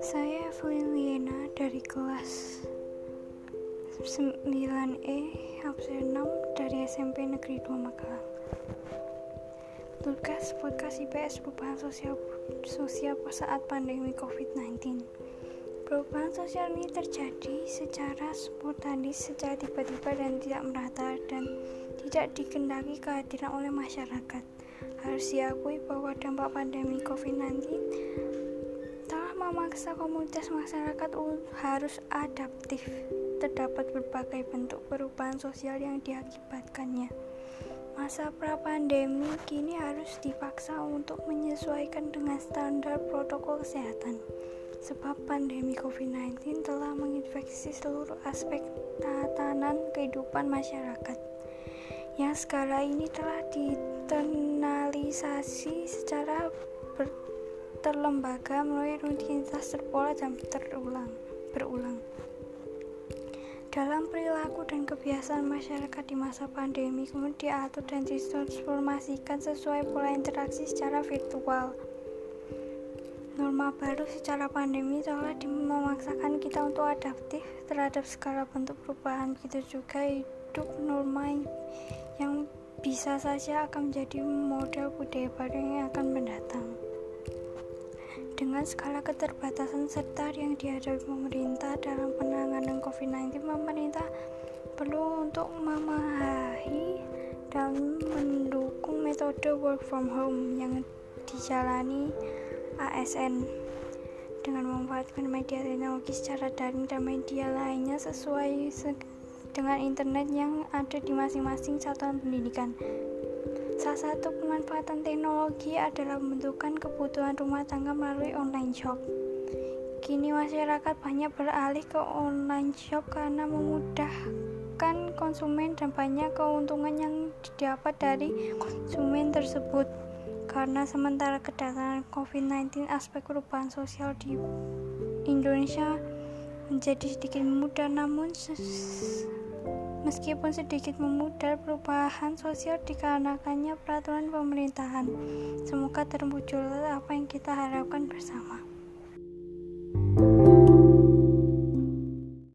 Saya Evelyn Liena dari kelas 9E absen 6 dari SMP Negeri 2 Magelang. Tugas podcast IPS perubahan sosial sosial saat pandemi COVID-19. Perubahan sosial ini terjadi secara spontanis, secara tiba-tiba dan tidak merata dan tidak dikendaki kehadiran oleh masyarakat. Harus diakui bahwa dampak pandemi COVID-19 memaksa komunitas masyarakat harus adaptif. Terdapat berbagai bentuk perubahan sosial yang diakibatkannya. Masa pra-pandemi kini harus dipaksa untuk menyesuaikan dengan standar protokol kesehatan. Sebab pandemi COVID-19 telah menginfeksi seluruh aspek tatanan kehidupan masyarakat. Yang skala ini telah diternalisasi secara terlembaga melalui rutinitas terpola dan terulang berulang. Dalam perilaku dan kebiasaan masyarakat di masa pandemi kemudian diatur dan ditransformasikan sesuai pola interaksi secara virtual. Norma baru secara pandemi telah memaksakan kita untuk adaptif terhadap segala bentuk perubahan. Gitu juga hidup norma yang bisa saja akan menjadi model budaya baru yang akan mendatang. Dengan skala keterbatasan serta yang dihadapi pemerintah dalam penanganan COVID-19, pemerintah perlu untuk memahami dan mendukung metode work from home yang dijalani ASN dengan memanfaatkan media teknologi secara daring dan media lainnya sesuai dengan internet yang ada di masing-masing satuan pendidikan. Salah satu pemanfaatan teknologi adalah membentukkan kebutuhan rumah tangga melalui online shop. Kini masyarakat banyak beralih ke online shop karena memudahkan konsumen dan banyak keuntungan yang didapat dari konsumen tersebut. Karena sementara kedatangan COVID-19 aspek perubahan sosial di Indonesia menjadi sedikit mudah namun Meskipun sedikit memudar perubahan sosial dikarenakannya peraturan pemerintahan, semoga terwujud apa yang kita harapkan bersama.